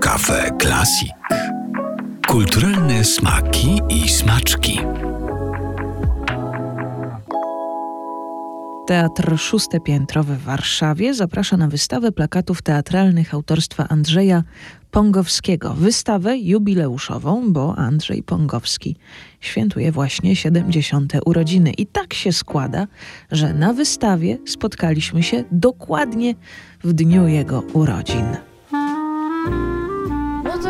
Kafe Klasik. Kulturalne smaki i smaczki. Teatr Szóste Piętro w Warszawie zaprasza na wystawę plakatów teatralnych autorstwa Andrzeja Pongowskiego. Wystawę jubileuszową, bo Andrzej Pongowski świętuje właśnie 70. urodziny. I tak się składa, że na wystawie spotkaliśmy się dokładnie w dniu jego urodzin.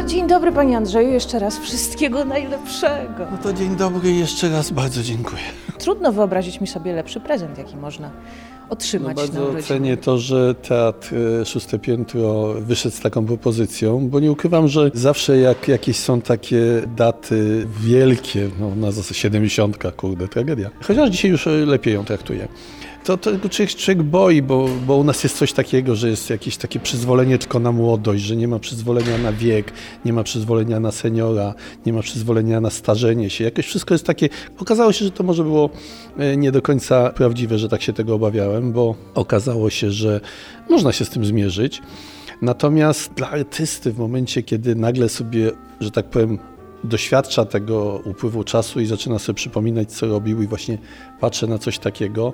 No dzień dobry Panie Andrzeju, jeszcze raz wszystkiego najlepszego. No to dzień dobry i jeszcze raz bardzo dziękuję. Trudno wyobrazić mi sobie lepszy prezent, jaki można No otrzymać na bardzo urodziny. cenię to, że Teatr e, Szóste Piętro wyszedł z taką propozycją, bo nie ukrywam, że zawsze jak jakieś są takie daty wielkie, no na zasadzie 70, kurde, tragedia. Chociaż dzisiaj już e, lepiej ją traktuję. To, to człowiek boi, bo, bo u nas jest coś takiego, że jest jakieś takie przyzwolenie tylko na młodość, że nie ma przyzwolenia na wiek, nie ma przyzwolenia na seniora, nie ma przyzwolenia na starzenie się. Jakoś wszystko jest takie. Okazało się, że to może było e, nie do końca prawdziwe, że tak się tego obawiałem, bo okazało się, że można się z tym zmierzyć. Natomiast dla artysty w momencie, kiedy nagle sobie, że tak powiem, doświadcza tego upływu czasu i zaczyna sobie przypominać, co robił i właśnie patrzę na coś takiego,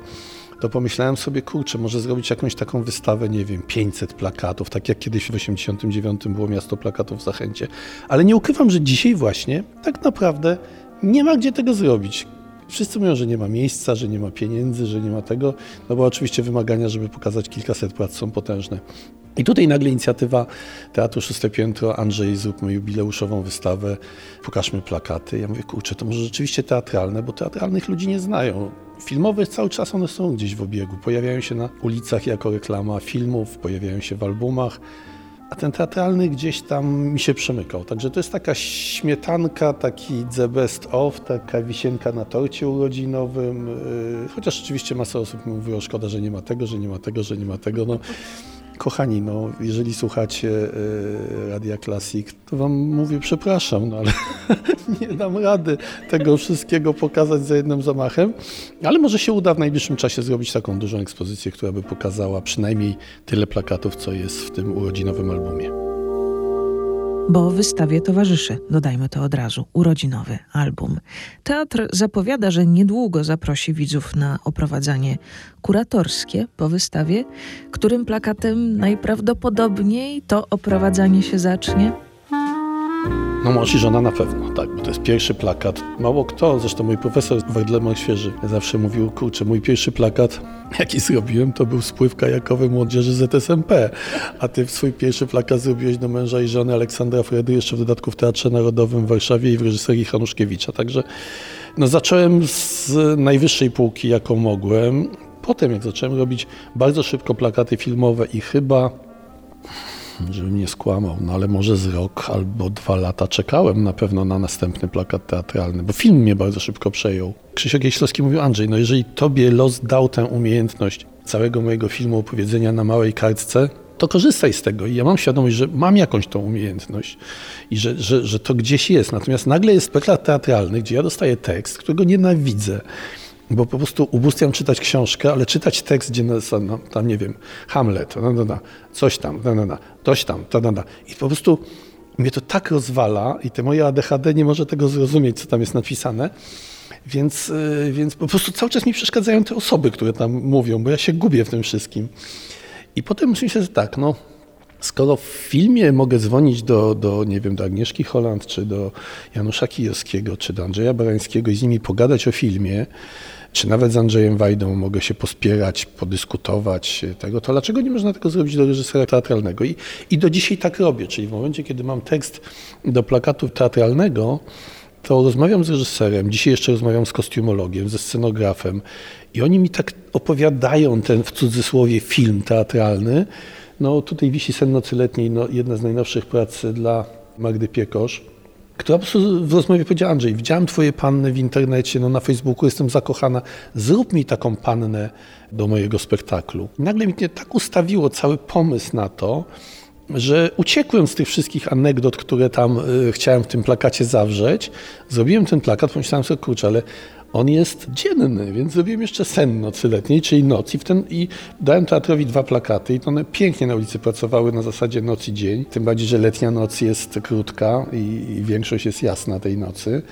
to pomyślałem sobie, kurczę, może zrobić jakąś taką wystawę, nie wiem, 500 plakatów, tak jak kiedyś w 89 było miasto plakatów w Zachęcie. Ale nie ukrywam, że dzisiaj właśnie tak naprawdę nie ma gdzie tego zrobić. Wszyscy mówią, że nie ma miejsca, że nie ma pieniędzy, że nie ma tego, no bo oczywiście wymagania, żeby pokazać kilkaset prac są potężne. I tutaj nagle inicjatywa Teatru Szóste Piętro, Andrzej, zróbmy jubileuszową wystawę, pokażmy plakaty. Ja mówię, kurczę, to może rzeczywiście teatralne, bo teatralnych ludzi nie znają. Filmowe cały czas one są gdzieś w obiegu, pojawiają się na ulicach jako reklama filmów, pojawiają się w albumach, a ten teatralny gdzieś tam mi się przemykał. Także to jest taka śmietanka, taki the best of, taka wisienka na torcie urodzinowym, yy, chociaż oczywiście masa osób mówiło, szkoda, że nie ma tego, że nie ma tego, że nie ma tego. No, Kochani, no, jeżeli słuchacie y, Radia Classic, to wam mówię przepraszam, no ale nie dam rady tego wszystkiego pokazać za jednym zamachem, ale może się uda w najbliższym czasie zrobić taką dużą ekspozycję, która by pokazała przynajmniej tyle plakatów, co jest w tym urodzinowym albumie. Bo wystawie towarzyszy, dodajmy to od razu, urodzinowy album. Teatr zapowiada, że niedługo zaprosi widzów na oprowadzanie kuratorskie po wystawie, którym plakatem najprawdopodobniej to oprowadzanie się zacznie. No mąż i żona na pewno, tak, bo to jest pierwszy plakat. Mało kto, zresztą mój profesor Waldemar Świeży zawsze mówił, kurczę, mój pierwszy plakat, jaki zrobiłem, to był spływ kajakowy młodzieży ZSMP, a ty swój pierwszy plakat zrobiłeś do męża i żony Aleksandra Fredy, jeszcze w dodatku w Teatrze Narodowym w Warszawie i w reżyserii Hanuszkiewicza, także no zacząłem z najwyższej półki, jaką mogłem. Potem, jak zacząłem robić bardzo szybko plakaty filmowe i chyba żebym nie skłamał, no ale może z rok albo dwa lata czekałem na pewno na następny plakat teatralny, bo film mnie bardzo szybko przejął. Krzysiek Jeślowski mówił, Andrzej, no jeżeli tobie los dał tę umiejętność całego mojego filmu opowiedzenia na małej kartce, to korzystaj z tego. I ja mam świadomość, że mam jakąś tą umiejętność i że, że, że to gdzieś jest. Natomiast nagle jest plakat teatralny, gdzie ja dostaję tekst, którego nienawidzę bo po prostu ubóstwiam czytać książkę, ale czytać tekst, gdzie no, no, tam nie wiem, Hamlet, no, no, no, coś tam, no, no, no, coś tam, to, no, no. i po prostu mnie to tak rozwala i te moje ADHD nie może tego zrozumieć, co tam jest napisane, więc, yy, więc po prostu cały czas mi przeszkadzają te osoby, które tam mówią, bo ja się gubię w tym wszystkim. I potem myślę, że tak, no skoro w filmie mogę dzwonić do, do, nie wiem, do Agnieszki Holland, czy do Janusza Kijowskiego, czy do Andrzeja Barańskiego i z nimi pogadać o filmie, czy nawet z Andrzejem Wajdą mogę się pospierać, podyskutować tego, to dlaczego nie można tego zrobić do reżysera teatralnego? I, I do dzisiaj tak robię, czyli w momencie, kiedy mam tekst do plakatu teatralnego, to rozmawiam z reżyserem, dzisiaj jeszcze rozmawiam z kostiumologiem, ze scenografem i oni mi tak opowiadają ten w cudzysłowie film teatralny. No tutaj wisi Sen nocy letniej, no, jedna z najnowszych prac dla Magdy Piekosz która po prostu w rozmowie powiedziała, Andrzej, widziałem twoje panny w internecie, no na Facebooku jestem zakochana, zrób mi taką pannę do mojego spektaklu. I nagle mi tak ustawiło cały pomysł na to, że uciekłem z tych wszystkich anegdot, które tam y, chciałem w tym plakacie zawrzeć. Zrobiłem ten plakat, pomyślałem sobie, kurczę, ale on jest dzienny, więc zrobiłem jeszcze sen nocy letniej, czyli noc i, w ten, i dałem teatrowi dwa plakaty i to one pięknie na ulicy pracowały na zasadzie noc i dzień, tym bardziej, że letnia noc jest krótka i, i większość jest jasna tej nocy.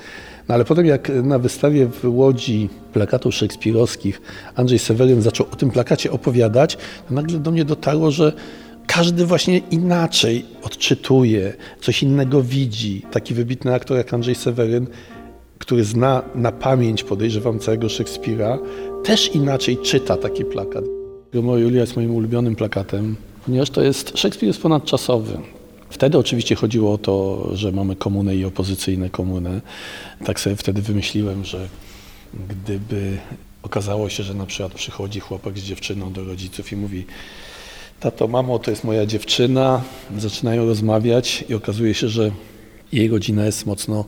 No ale potem jak na wystawie w Łodzi plakatów szekspirowskich Andrzej Seweryn zaczął o tym plakacie opowiadać, to nagle do mnie dotarło, że każdy właśnie inaczej odczytuje, coś innego widzi. Taki wybitny aktor jak Andrzej Seweryn, który zna na pamięć, podejrzewam, całego Szekspira, też inaczej czyta taki plakat. Romeo Julia jest moim ulubionym plakatem, ponieważ to jest, Szekspir jest ponadczasowy. Wtedy oczywiście chodziło o to, że mamy komunę i opozycyjne komuny. Tak sobie wtedy wymyśliłem, że gdyby okazało się, że na przykład przychodzi chłopak z dziewczyną do rodziców i mówi tato, mamo, to jest moja dziewczyna, zaczynają rozmawiać i okazuje się, że jej rodzina jest mocno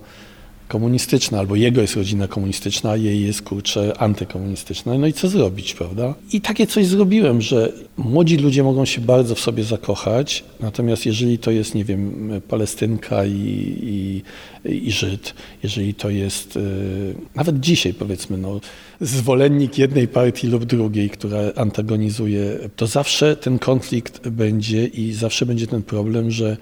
komunistyczna, albo jego jest rodzina komunistyczna, jej jest kurczę antykomunistyczna. No i co zrobić, prawda? I takie coś zrobiłem, że młodzi ludzie mogą się bardzo w sobie zakochać, natomiast jeżeli to jest, nie wiem, Palestynka i, i, i Żyd, jeżeli to jest yy, nawet dzisiaj powiedzmy, no, zwolennik jednej partii lub drugiej, która antagonizuje, to zawsze ten konflikt będzie i zawsze będzie ten problem, że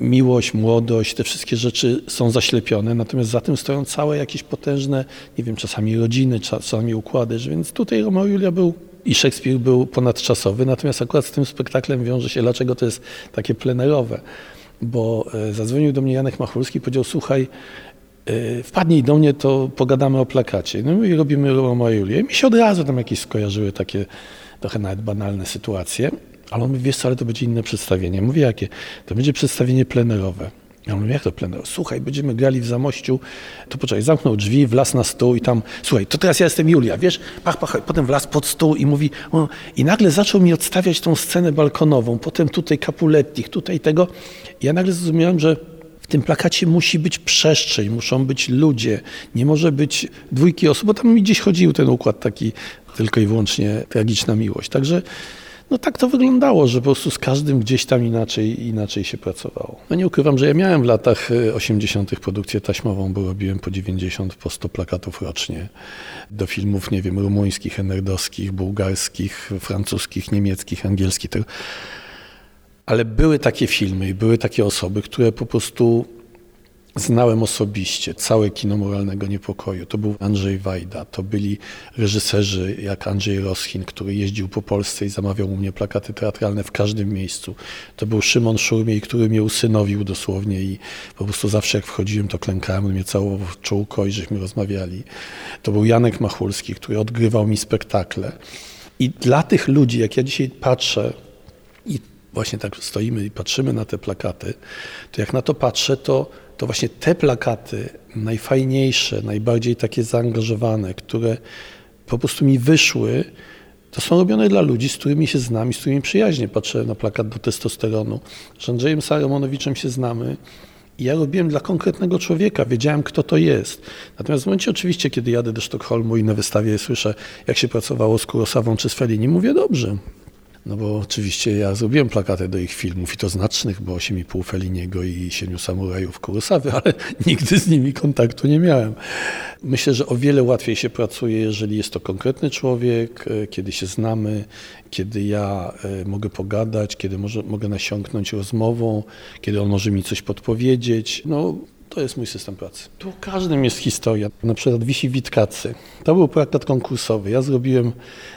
miłość, młodość, te wszystkie rzeczy są zaślepione, natomiast za tym stoją całe jakieś potężne, nie wiem, czasami rodziny, czasami układy, więc tutaj Romeo Julia był i Szekspir był ponadczasowy, natomiast akurat z tym spektaklem wiąże się, dlaczego to jest takie plenerowe, bo e, zadzwonił do mnie Janek Machulski i powiedział, słuchaj, e, wpadnij do mnie, to pogadamy o plakacie. No i robimy Romeo Julię. I mi się od razu tam jakieś skojarzyły takie trochę nawet banalne sytuacje. Ale on mówi, wiesz co, ale to będzie inne przedstawienie. Mówię, jakie? To będzie przedstawienie plenerowe. Ja mówię, jak to plenerowe? Słuchaj, będziemy grali w Zamościu, to poczekaj, zamknął drzwi, wlazł na stół i tam, słuchaj, to teraz ja jestem Julia, wiesz? Pach, pach, potem wlazł pod stół i mówi, o, i nagle zaczął mi odstawiać tą scenę balkonową, potem tutaj Capuletti, tutaj tego. Ja nagle zrozumiałem, że w tym plakacie musi być przestrzeń, muszą być ludzie, nie może być dwójki osób, bo tam mi gdzieś chodził ten układ taki tylko i wyłącznie tragiczna miłość. Także no tak to wyglądało, że po prostu z każdym gdzieś tam inaczej, inaczej się pracowało. No nie ukrywam, że ja miałem w latach 80. E, produkcję taśmową, bo robiłem po 90, po 100 plakatów rocznie do filmów, nie wiem, rumuńskich, enerdowskich, bułgarskich, francuskich, niemieckich, angielskich. Ale były takie filmy i były takie osoby, które po prostu Znałem osobiście całe kino moralnego niepokoju. To był Andrzej Wajda, to byli reżyserzy jak Andrzej Roschin, który jeździł po Polsce i zamawiał u mnie plakaty teatralne w każdym miejscu. To był Szymon Szurmiej, który mnie usynowił dosłownie i po prostu zawsze jak wchodziłem, to klękałem, on mnie całował w czołko i żeśmy rozmawiali. To był Janek Machulski, który odgrywał mi spektakle. I dla tych ludzi, jak ja dzisiaj patrzę właśnie tak stoimy i patrzymy na te plakaty, to jak na to patrzę, to to właśnie te plakaty, najfajniejsze, najbardziej takie zaangażowane, które po prostu mi wyszły, to są robione dla ludzi, z którymi się znam i z którymi przyjaźnie. Patrzę na plakat do testosteronu. Z Andrzejem Saramonowiczem się znamy. I ja robiłem dla konkretnego człowieka, wiedziałem kto to jest. Natomiast w momencie oczywiście, kiedy jadę do Sztokholmu i na wystawie słyszę, jak się pracowało z Kurosawą czy z Fellini, mówię dobrze, no bo oczywiście ja zrobiłem plakaty do ich filmów i to znacznych, bo 8,5 Feliniego i Siedmiu Samurajów Kurosawy, ale nigdy z nimi kontaktu nie miałem. Myślę, że o wiele łatwiej się pracuje, jeżeli jest to konkretny człowiek, e, kiedy się znamy, kiedy ja e, mogę pogadać, kiedy może, mogę nasiąknąć rozmową, kiedy on może mi coś podpowiedzieć. No, to jest mój system pracy. Tu każdym jest historia. Na przykład wisi Witkacy. To był plakat konkursowy. Ja zrobiłem,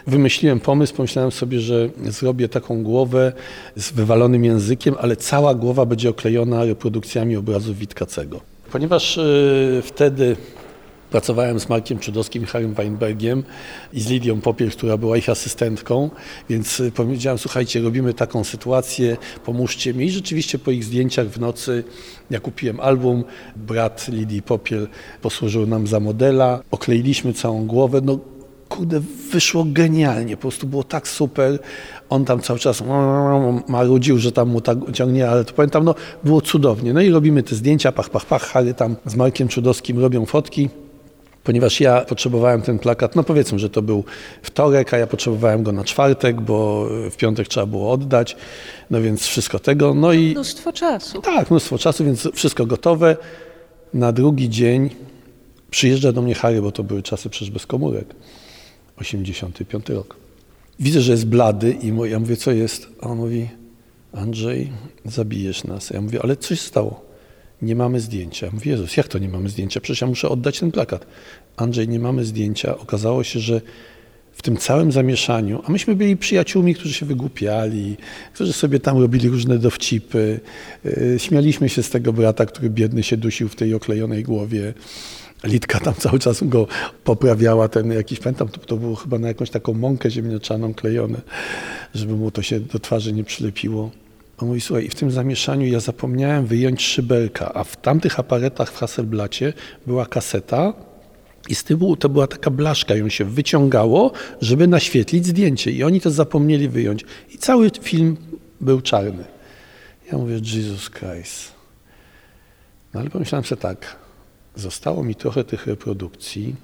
wymyśliłem pomysł, pomyślałem sobie, że zrobię taką głowę z wywalonym językiem, ale cała głowa będzie oklejona reprodukcjami obrazów Witkacego. Ponieważ yy, wtedy Pracowałem z Markiem Czudowskim Harrym Weinbergiem i z Lidią Popiel, która była ich asystentką, więc y, powiedziałem, słuchajcie, robimy taką sytuację, pomóżcie mi. I rzeczywiście po ich zdjęciach w nocy, ja kupiłem album, brat Lidii Popiel posłużył nam za modela, okleiliśmy całą głowę, no kurde, wyszło genialnie, po prostu było tak super. On tam cały czas marudził, że tam mu tak ciągnie, ale to pamiętam, no było cudownie. No i robimy te zdjęcia, pach, pach, pach, Harry tam z Markiem Czudowskim robią fotki ponieważ ja potrzebowałem ten plakat, no powiedzmy, że to był wtorek, a ja potrzebowałem go na czwartek, bo w piątek trzeba było oddać, no więc wszystko tego. No i mnóstwo czasu. Tak, mnóstwo czasu, więc wszystko gotowe. Na drugi dzień Przyjeżdża do mnie Harry, bo to były czasy przecież bez komórek. 85 rok. Widzę, że jest blady i ja mówię, co jest? A on mówi, Andrzej, zabijesz nas. Ja mówię, ale coś stało. Nie mamy zdjęcia. Ja mówię, Jezus, jak to nie mamy zdjęcia? Przecież ja muszę oddać ten plakat. Andrzej, nie mamy zdjęcia. Okazało się, że w tym całym zamieszaniu, a myśmy byli przyjaciółmi, którzy się wygłupiali, którzy sobie tam robili różne dowcipy, yy, śmialiśmy się z tego brata, który biedny się dusił w tej oklejonej głowie. Litka tam cały czas go poprawiała, ten jakiś, pamiętam, to, to było chyba na jakąś taką mąkę ziemniaczaną klejone, żeby mu to się do twarzy nie przylepiło. On mówi, słuchaj, w tym zamieszaniu ja zapomniałem wyjąć szybelka, a w tamtych aparatach w Hasselblacie była kaseta i z tyłu to była taka blaszka, ją się wyciągało, żeby naświetlić zdjęcie i oni to zapomnieli wyjąć. I cały film był czarny. Ja mówię, Jesus Christ. No ale pomyślałem sobie tak, Zostało mi trochę tych reprodukcji,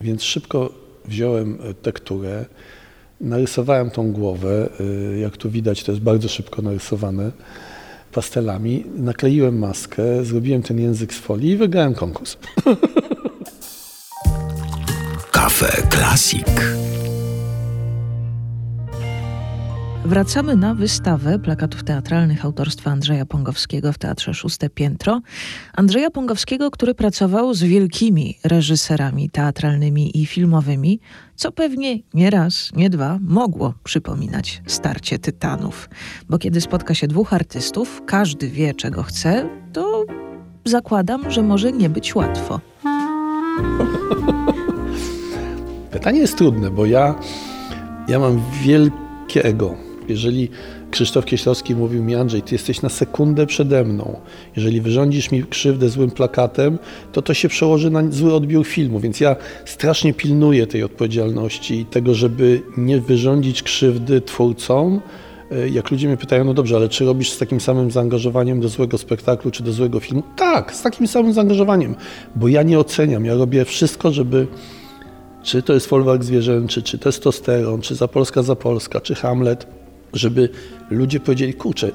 więc szybko wziąłem e, tekturę, narysowałem tą głowę. E, jak tu widać, to jest bardzo szybko narysowane pastelami. Nakleiłem maskę, zrobiłem ten język z folii i wygrałem konkurs. Kafe Klasik. Wracamy na wystawę plakatów teatralnych autorstwa Andrzeja Pongowskiego w Teatrze Szóste Piętro. Andrzeja Pongowskiego, który pracował z wielkimi reżyserami teatralnymi i filmowymi, co pewnie nie raz, nie dwa mogło przypominać starcie tytanów. Bo kiedy spotka się dwóch artystów, każdy wie czego chce, to zakładam, że może nie być łatwo. Pytanie jest trudne, bo ja, ja mam wielkie ego jeżeli Krzysztof Kieślowski mówił mi, Andrzej, ty jesteś na sekundę przede mną. Jeżeli wyrządzisz mi krzywdę złym plakatem, to to się przełoży na zły odbiór filmu. Więc ja strasznie pilnuję tej odpowiedzialności i tego, żeby nie wyrządzić krzywdy twórcom. E, jak ludzie mnie pytają, no dobrze, ale czy robisz z takim samym zaangażowaniem do złego spektaklu czy do złego filmu? Tak, z takim samym zaangażowaniem, bo ja nie oceniam. Ja robię wszystko, żeby czy to jest folwark zwierzęczy, czy testosteron, czy Zapolska Zapolska, czy Hamlet, żeby ludzie powiedzieli, kurczę,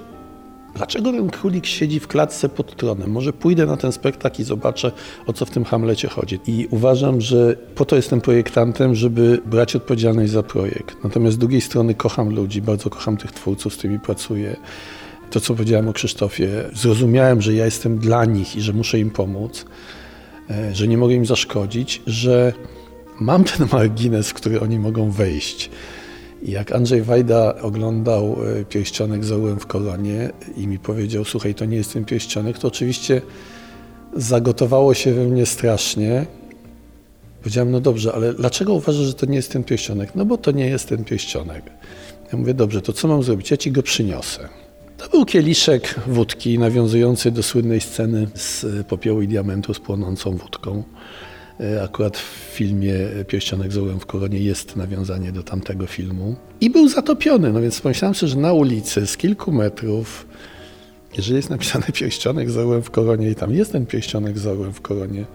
dlaczego ten królik siedzi w klatce pod tronem? Może pójdę na ten spektakl i zobaczę, o co w tym Hamlecie chodzi. I uważam, że po to jestem projektantem, żeby brać odpowiedzialność za projekt. Natomiast z drugiej strony kocham ludzi, bardzo kocham tych twórców, z którymi pracuję. To, co powiedziałem o Krzysztofie, zrozumiałem, że ja jestem dla nich i że muszę im pomóc, e, że nie mogę im zaszkodzić, że mam ten margines, w który oni mogą wejść. Jak Andrzej Wajda oglądał e, pierścionek z orłem w koronie i mi powiedział, słuchaj, to nie jest ten pierścionek, to oczywiście zagotowało się we mnie strasznie. Powiedziałem, no dobrze, ale dlaczego uważasz, że to nie jest ten pierścionek? No bo to nie jest ten pierścionek. Ja mówię, dobrze, to co mam zrobić? Ja ci go przyniosę. To był kieliszek wódki nawiązujący do słynnej sceny z popiołu i diamentu z płonącą wódką. E, akurat w filmie Pierścionek z w koronie jest nawiązanie do tamtego filmu. I był zatopiony, no więc pomyślałem sobie, że na ulicy z kilku metrów, jeżeli jest napisane Pierścionek z w koronie i tam jest ten Pierścionek z w koronie,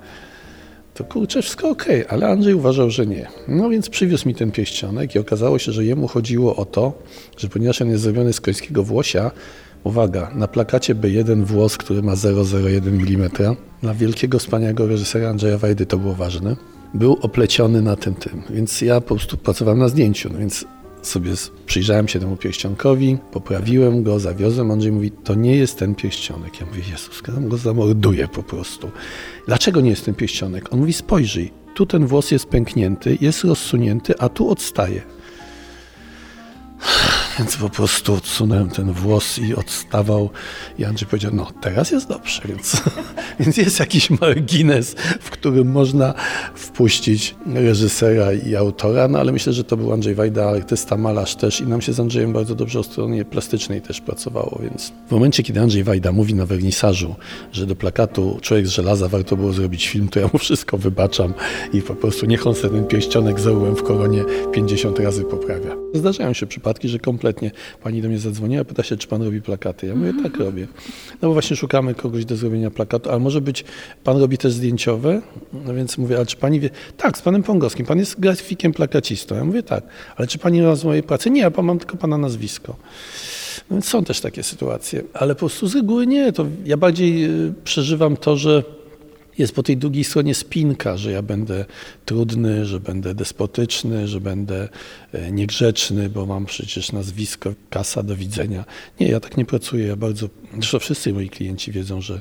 to kurczę, wszystko okay, ale Andrzej uważał, że nie. No więc przywiózł mi ten pierścionek i okazało się, że jemu chodziło o to, że ponieważ on jest zrobiony z końskiego włosia, Uwaga, na plakacie by jeden włos, który ma 0,01 mm. Dla wielkiego, wspaniałego reżysera Andrzeja Wajdy to było ważne. Był opleciony na tym tym, więc ja po prostu pracowałem na zdjęciu, no więc sobie przyjrzałem się temu pierścionkowi, poprawiłem go, zawiozłem. Andrzej mówi, to nie jest ten pierścionek. Ja mówię, Jezus, ja go zamorduję po prostu. Dlaczego nie jest ten pierścionek? On mówi, spojrzyj, tu ten włos jest pęknięty, jest rozsunięty, a tu odstaje. Więc po prostu odsunąłem ten włos i odstawał. I Andrzej powiedział, no teraz jest dobrze, więc, więc jest jakiś margines, w którym można wpuścić reżysera i autora, no ale myślę, że to był Andrzej Wajda, artysta, malarz też i nam się z Andrzejem bardzo dobrze o stronie plastycznej też pracowało, więc w momencie, kiedy Andrzej Wajda mówi na wernisażu, że do plakatu Człowiek z żelaza warto było zrobić film, to ja mu wszystko wybaczam i po prostu niech on sobie ten pierścionek z w koronie 50 razy poprawia. Zdarzają się przypadki, że kompletnie kompletnie. Pani do mnie zadzwoniła, pyta się, czy pan robi plakaty. Ja mówię, tak robię. No bo właśnie szukamy kogoś do zrobienia plakatu, ale może być, pan robi też zdjęciowe? No więc mówię, ale czy pani wie? Tak, z panem Pongowskim. Pan jest grafikiem plakacistą. Ja mówię, tak. Ale czy pani ma z mojej pracy? Nie, ja mam tylko pana nazwisko. No więc są też takie sytuacje, ale po prostu z reguły nie. To ja bardziej y, przeżywam to, że jest po tej drugiej stronie spinka, że ja będę trudny, że będę despotyczny, że będę e, niegrzeczny, bo mam przecież nazwisko, kasa do widzenia. Nie, ja tak nie pracuję. Ja bardzo, zresztą wszyscy moi klienci wiedzą, że,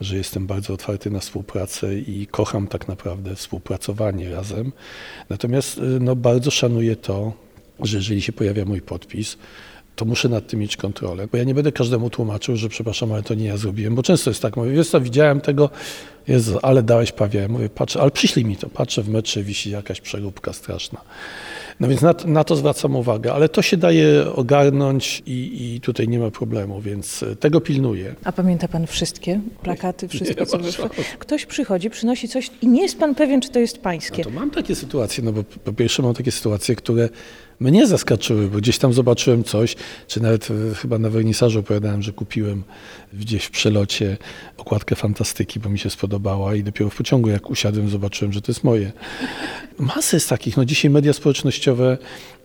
że jestem bardzo otwarty na współpracę i kocham tak naprawdę współpracowanie razem. Natomiast e, no, bardzo szanuję to, że jeżeli się pojawia mój podpis, to muszę nad tym mieć kontrolę. Bo ja nie będę każdemu tłumaczył, że przepraszam, ale to nie ja zrobiłem, bo często jest tak, mówię, wiesz co, widziałem tego, Jezu, ale dałeś pawie. Mówię, patrzę, ale przyślij mi to. Patrzę w metrze, wisi jakaś przeróbka straszna. No więc na, na, to zwracam uwagę, ale to się daje ogarnąć i, i, tutaj nie ma problemu, więc tego pilnuję. A pamięta pan wszystkie plakaty, wszystko nie, co wyszło? Ktoś przychodzi, przynosi coś i nie jest pan pewien, czy to jest pańskie. No to mam takie sytuacje, no bo po pierwsze mam takie sytuacje, które mnie zaskoczyły, bo gdzieś tam zobaczyłem coś, czy nawet e, chyba na wernisażu opowiadałem, że kupiłem gdzieś w przelocie okładkę fantastyki, bo mi się spodobała i dopiero w pociągu jak usiadłem zobaczyłem, że to jest moje. Masę jest takich, no dzisiaj media społecznościowe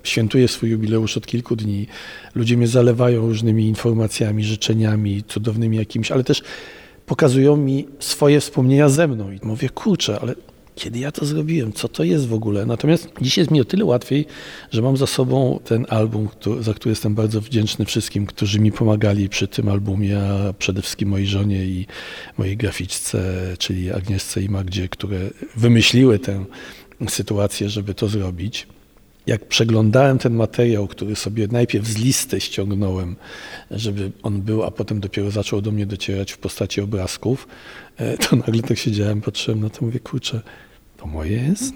świętuję swój jubileusz od kilku dni. Ludzie mnie zalewają różnymi informacjami, życzeniami, cudownymi jakimiś, ale też pokazują mi swoje wspomnienia ze mną. I mówię, kurczę, ale kiedy ja to zrobiłem, co to jest w ogóle. Natomiast dziś jest mi o tyle łatwiej, że mam za sobą ten album, za który jestem bardzo wdzięczny wszystkim, którzy mi pomagali przy tym albumie, a przede wszystkim mojej żonie i mojej graficzce, czyli Agnieszce i Magdzie, które wymyśliły tę sytuację, żeby to zrobić jak przeglądałem ten materiał, który sobie najpierw z listy ściągnąłem, żeby on był, a potem dopiero zaczął do mnie docierać w postaci obrazków, e, to nagle tak siedziałem, patrzyłem na to, mówię, kurczę, to moje jest?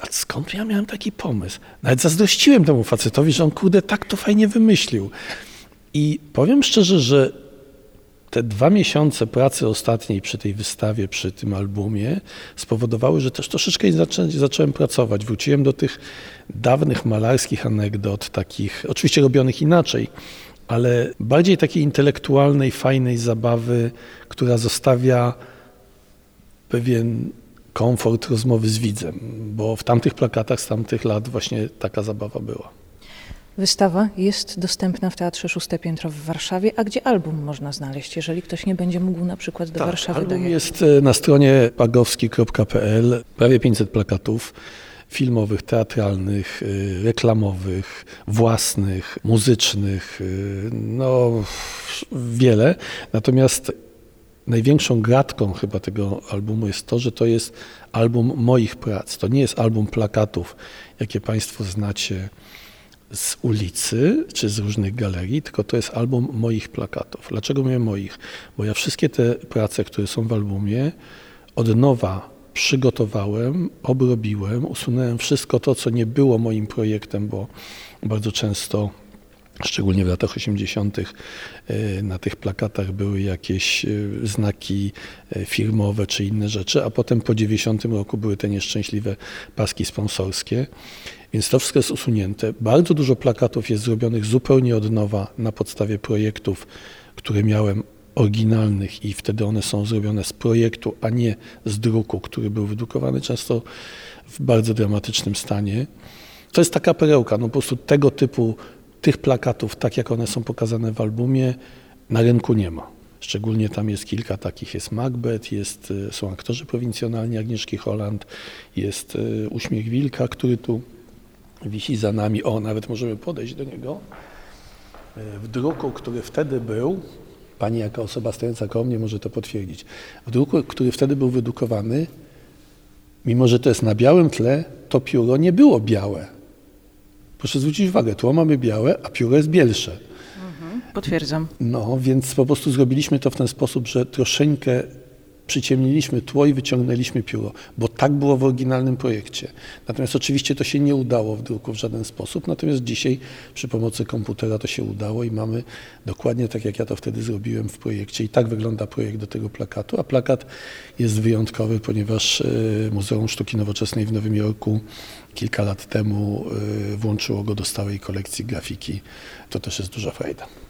A skąd ja miałem taki pomysł? Nawet zazdrościłem temu facetowi, że on kurde tak to fajnie wymyślił. I powiem szczerze, że te dwa miesiące pracy ostatniej przy tej wystawie, przy tym albumie spowodowały, że też troszeczkę zaczę, zacząłem pracować. Wróciłem do tych dawnych malarskich anegdot, takich oczywiście robionych inaczej, ale bardziej takiej intelektualnej, fajnej zabawy, która zostawia pewien komfort rozmowy z widzem, bo w tamtych plakatach z tamtych lat właśnie taka zabawa była. Wystawa jest dostępna w Teatrze Szóste Piętro w Warszawie, a gdzie album można znaleźć, jeżeli ktoś nie będzie mógł na przykład do tak, Warszawy album dojechać? jest e, na stronie pagowski.pl, prawie 500 plakatów filmowych, teatralnych, e, reklamowych, własnych, muzycznych, e, no wiele. Natomiast największą gratką chyba tego albumu jest to, że to jest album moich prac. To nie jest album plakatów, jakie Państwo znacie z ulicy czy z różnych galerii, tylko to jest album moich plakatów. Dlaczego mówię moich? Bo ja wszystkie te prace, które są w albumie, od nowa przygotowałem, obrobiłem, usunąłem wszystko to, co nie było moim projektem, bo bardzo często szczególnie w latach 80. E, na tych plakatach były jakieś e, znaki e, firmowe czy inne rzeczy, a potem po 90 roku były te nieszczęśliwe paski sponsorskie. Więc to wszystko jest usunięte. Bardzo dużo plakatów jest zrobionych zupełnie od nowa na podstawie projektów, które miałem oryginalnych i wtedy one są zrobione z projektu, a nie z druku, który był wydrukowany często w bardzo dramatycznym stanie. To jest taka perełka, no po prostu tego typu tych plakatów, tak jak one są pokazane w albumie, na rynku nie ma. Szczególnie tam jest kilka takich, jest Macbeth, jest, y, są aktorzy prowincjonalni Agnieszki Holland, jest y, Uśmiech Wilka, który tu wisi za nami. O, nawet możemy podejść do niego. Y, w druku, który wtedy był, pani jako osoba stojąca koło mnie może to potwierdzić, w druku, który wtedy był wydrukowany, mimo że to jest na białym tle, to pióro nie było białe Proszę zwrócić uwagę, tło mamy białe, a pióro jest bielsze. Mhm, potwierdzam. No, więc po prostu zrobiliśmy to w ten sposób, że troszeczkę przyciemniliśmy tło i wyciągnęliśmy pióro, bo tak było w oryginalnym projekcie. Natomiast oczywiście to się nie udało w druku w żaden sposób, natomiast dzisiaj przy pomocy komputera to się udało i mamy dokładnie tak, jak ja to wtedy zrobiłem w projekcie i tak wygląda projekt do tego plakatu, a plakat jest wyjątkowy, ponieważ e, Muzeum Sztuki Nowoczesnej w Nowym Jorku kilka lat temu e, włączyło go do stałej kolekcji grafiki. To też jest duża frajda.